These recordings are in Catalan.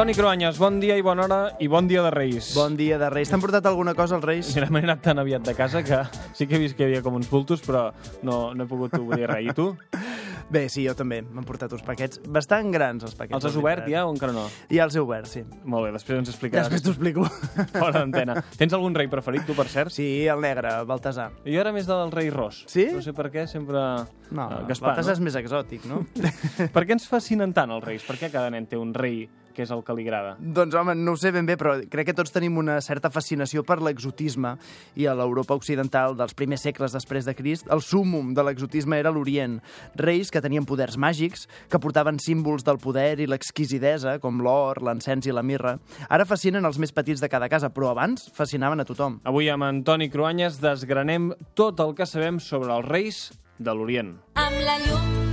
Toni Cruanyes, bon dia i bona hora i bon dia de Reis. Bon dia de Reis. T'han portat alguna cosa als Reis? Mira, m'he anat tan aviat de casa que sí que he vist que hi havia com uns bultos, però no, no he pogut obrir res. I tu? Bé, sí, jo també. M'han portat uns paquets bastant grans, els paquets. Els has obert ja o encara no? Ja els he obert, sí. Molt bé, després ens explicaràs. Després t'ho explico. Fora d'antena. Tens algun rei preferit, tu, per cert? Sí, el negre, Baltasar. Jo era més del rei Ros. Sí? No sé per què, sempre... No, uh, Gaspar, Baltasar és no? més exòtic, no? Per què ens fascinen tant els reis? Per què cada nen té un rei que és el que li agrada? doncs, home, no ho sé ben bé, però crec que tots tenim una certa fascinació per l'exotisme i a l'Europa occidental dels primers segles després de Crist, el súmum de l'exotisme era l'Orient. Reis que tenien poders màgics, que portaven símbols del poder i l'exquisidesa, com l'or, l'encens i la mirra. Ara fascinen els més petits de cada casa, però abans fascinaven a tothom. Avui amb Antoni Cruanyes desgranem tot el que sabem sobre els reis de l'Orient. Amb la llum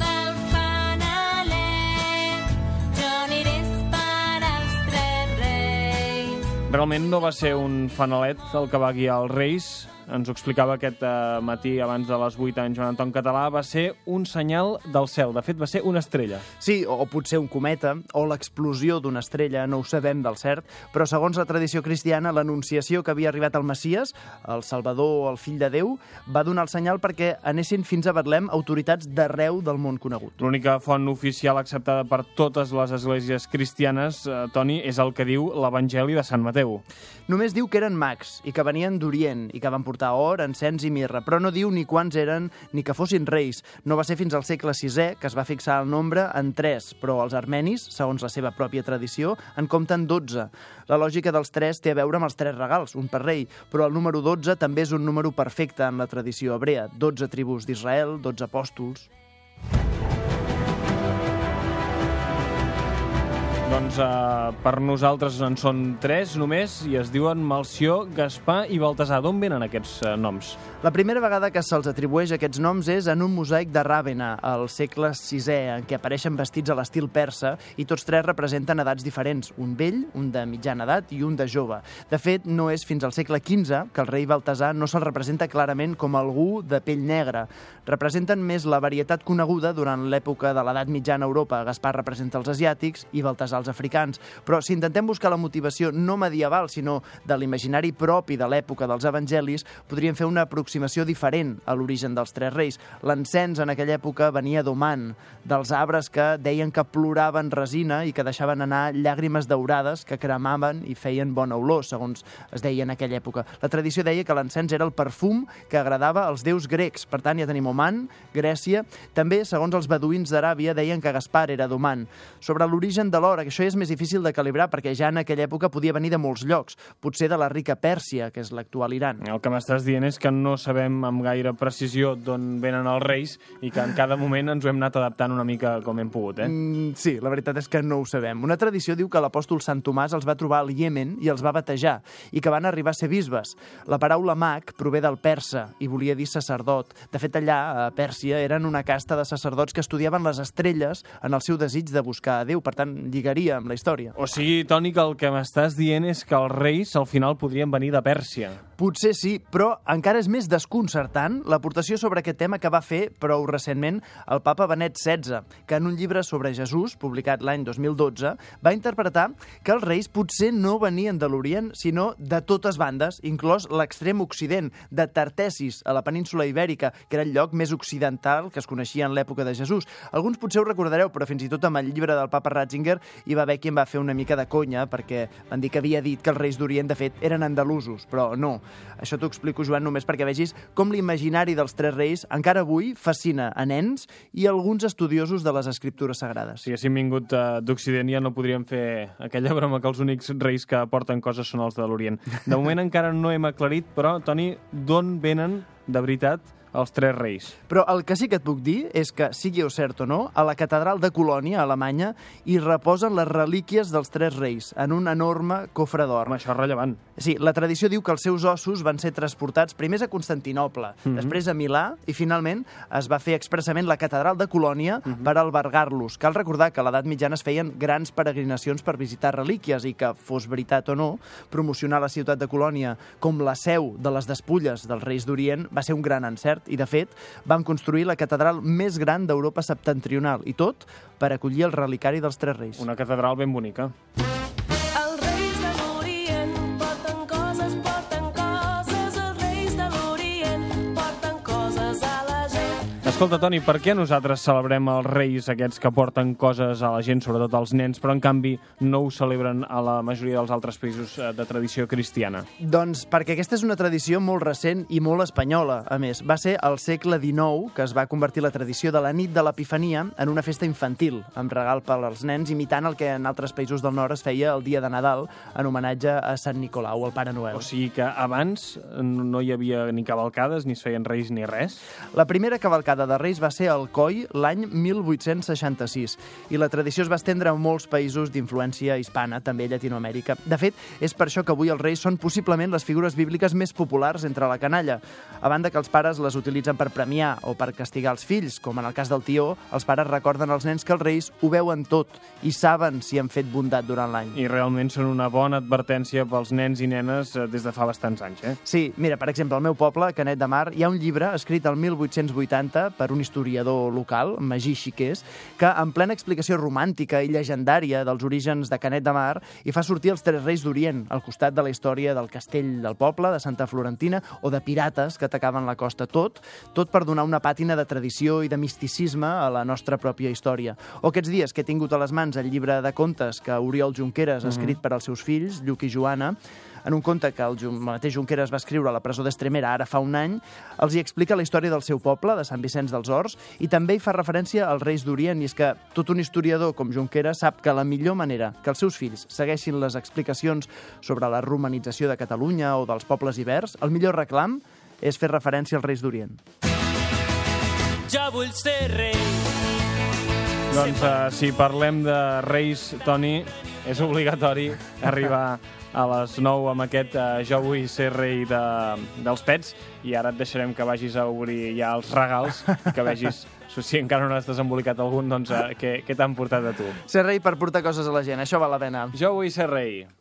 Realment no va ser un fanalet el que va guiar els reis, ens ho explicava aquest eh, matí abans de les 8 en Joan Anton Català, va ser un senyal del cel. De fet, va ser una estrella. Sí, o, o potser un cometa, o l'explosió d'una estrella, no ho sabem del cert, però segons la tradició cristiana, l'anunciació que havia arribat al Messies, el Salvador, el fill de Déu, va donar el senyal perquè anessin fins a Betlem autoritats d'arreu del món conegut. L'única font oficial acceptada per totes les esglésies cristianes, eh, Toni, és el que diu l'Evangeli de Sant Mateu. Només diu que eren mags i que venien d'Orient i que van portar or, encens i mirra, però no diu ni quants eren ni que fossin reis. No va ser fins al segle VI que es va fixar el nombre en 3, però els armenis, segons la seva pròpia tradició, en compten 12. La lògica dels 3 té a veure amb els tres regals, un per rei, però el número 12 també és un número perfecte en la tradició hebrea. 12 tribus d'Israel, 12 apòstols... Doncs eh, per nosaltres en són tres només i es diuen Malció, Gaspar i Baltasar. D'on venen aquests eh, noms? La primera vegada que se'ls atribueix aquests noms és en un mosaic de Ràvena, al segle VI, en què apareixen vestits a l'estil persa i tots tres representen edats diferents, un vell, un de mitjana edat i un de jove. De fet, no és fins al segle XV que el rei Baltasar no se'l representa clarament com algú de pell negra. Representen més la varietat coneguda durant l'època de l'edat mitjana a Europa. Gaspar representa els asiàtics i Baltasar els africans. Però si intentem buscar la motivació no medieval, sinó de l'imaginari propi de l'època dels evangelis, podríem fer una aproximació diferent a l'origen dels tres reis. L'encens en aquella època venia d'Oman, dels arbres que deien que ploraven resina i que deixaven anar llàgrimes daurades que cremaven i feien bona olor, segons es deia en aquella època. La tradició deia que l'encens era el perfum que agradava als déus grecs. Per tant, ja tenim Oman, Grècia. També, segons els beduïns d'Aràbia, deien que Gaspar era d'Oman. Sobre l'origen de l'or, això és més difícil de calibrar perquè ja en aquella època podia venir de molts llocs, potser de la rica Pèrsia, que és l'actual Iran. El que m'estàs dient és que no sabem amb gaire precisió d'on venen els reis i que en cada moment ens ho hem anat adaptant una mica com hem pogut, eh? Mm, sí, la veritat és que no ho sabem. Una tradició diu que l'apòstol Sant Tomàs els va trobar al Iemen i els va batejar, i que van arribar a ser bisbes. La paraula mag prové del persa i volia dir sacerdot. De fet, allà, a Pèrsia, eren una casta de sacerdots que estudiaven les estrelles en el seu desig de buscar a Déu. Per tant, lligaria amb la història. O sigui, Toni, que el que m'estàs dient és que els reis al final podrien venir de Pèrsia. Potser sí, però encara és més desconcertant l'aportació sobre aquest tema que va fer prou recentment el papa Benet XVI, que en un llibre sobre Jesús, publicat l'any 2012, va interpretar que els reis potser no venien de l'Orient, sinó de totes bandes, inclòs l'extrem occident, de Tartesis, a la península Ibèrica, que era el lloc més occidental que es coneixia en l'època de Jesús. Alguns potser ho recordareu, però fins i tot amb el llibre del papa Ratzinger hi va haver qui en va fer una mica de conya, perquè van dir que havia dit que els reis d'Orient, de fet, eren andalusos, però no. Això t'ho explico, Joan, només perquè vegis com l'imaginari dels tres reis encara avui fascina a nens i alguns estudiosos de les escriptures sagrades. Si haguéssim vingut uh, d'Occident ja no podríem fer aquella broma que els únics reis que porten coses són els de l'Orient. De moment encara no hem aclarit, però, Toni, d'on venen, de veritat, els tres reis? Però el que sí que et puc dir és que, sigui o cert o no, a la catedral de Colònia, a Alemanya, hi reposen les relíquies dels tres reis en un enorme cofre d'or. Això és rellevant. Sí, la tradició diu que els seus ossos van ser transportats primers a Constantinople, mm -hmm. després a Milà i finalment es va fer expressament la catedral de Colònia mm -hmm. per albergar-los. Cal recordar que a l'edat mitjana es feien grans peregrinacions per visitar relíquies i que, fos veritat o no, promocionar la ciutat de Colònia com la seu de les despulles dels reis d'Orient va ser un gran encert i, de fet, van construir la catedral més gran d'Europa septentrional i tot per acollir el relicari dels tres reis. Una catedral ben bonica. Escolta, Toni, per què nosaltres celebrem els reis aquests que porten coses a la gent, sobretot als nens, però en canvi no ho celebren a la majoria dels altres països eh, de tradició cristiana? Doncs perquè aquesta és una tradició molt recent i molt espanyola, a més. Va ser al segle XIX que es va convertir la tradició de la nit de l'Epifania en una festa infantil, amb regal per als nens, imitant el que en altres països del nord es feia el dia de Nadal, en homenatge a Sant Nicolau, el Pare Noel. O sigui que abans no hi havia ni cavalcades, ni es feien reis, ni res? La primera cavalcada de Reis va ser al Coi l'any 1866 i la tradició es va estendre a molts països d'influència hispana, també a Llatinoamèrica. De fet, és per això que avui els Reis són possiblement les figures bíbliques més populars entre la canalla. A banda que els pares les utilitzen per premiar o per castigar els fills, com en el cas del tió, els pares recorden als nens que els Reis ho veuen tot i saben si han fet bondat durant l'any. I realment són una bona advertència pels nens i nenes eh, des de fa bastants anys, eh? Sí, mira, per exemple, al meu poble, Canet de Mar, hi ha un llibre escrit el 1880 per un historiador local, Magí Xiqués, que en plena explicació romàntica i llegendària dels orígens de Canet de Mar hi fa sortir els tres reis d'Orient, al costat de la història del castell del poble, de Santa Florentina, o de pirates que atacaven la costa. Tot, tot per donar una pàtina de tradició i de misticisme a la nostra pròpia història. O aquests dies que he tingut a les mans el llibre de contes que Oriol Junqueras ha escrit per als seus fills, Lluc i Joana, en un conte que el, mateix Junqueras va escriure a la presó d'Estremera ara fa un any, els hi explica la història del seu poble, de Sant Vicenç dels Horts, i també hi fa referència als Reis d'Orient, i és que tot un historiador com Junqueras sap que la millor manera que els seus fills segueixin les explicacions sobre la romanització de Catalunya o dels pobles ibers, el millor reclam és fer referència als Reis d'Orient. Jo vull ser rei. Doncs uh, si parlem de reis, Toni, és obligatori arribar a les 9 amb aquest uh, Jo vull ser rei de, dels pets i ara et deixarem que vagis a obrir ja els regals que vegis si encara no has desembolicat algun, doncs uh, què, què t'han portat a tu. Ser rei per portar coses a la gent, això val la pena. Jo vull ser rei.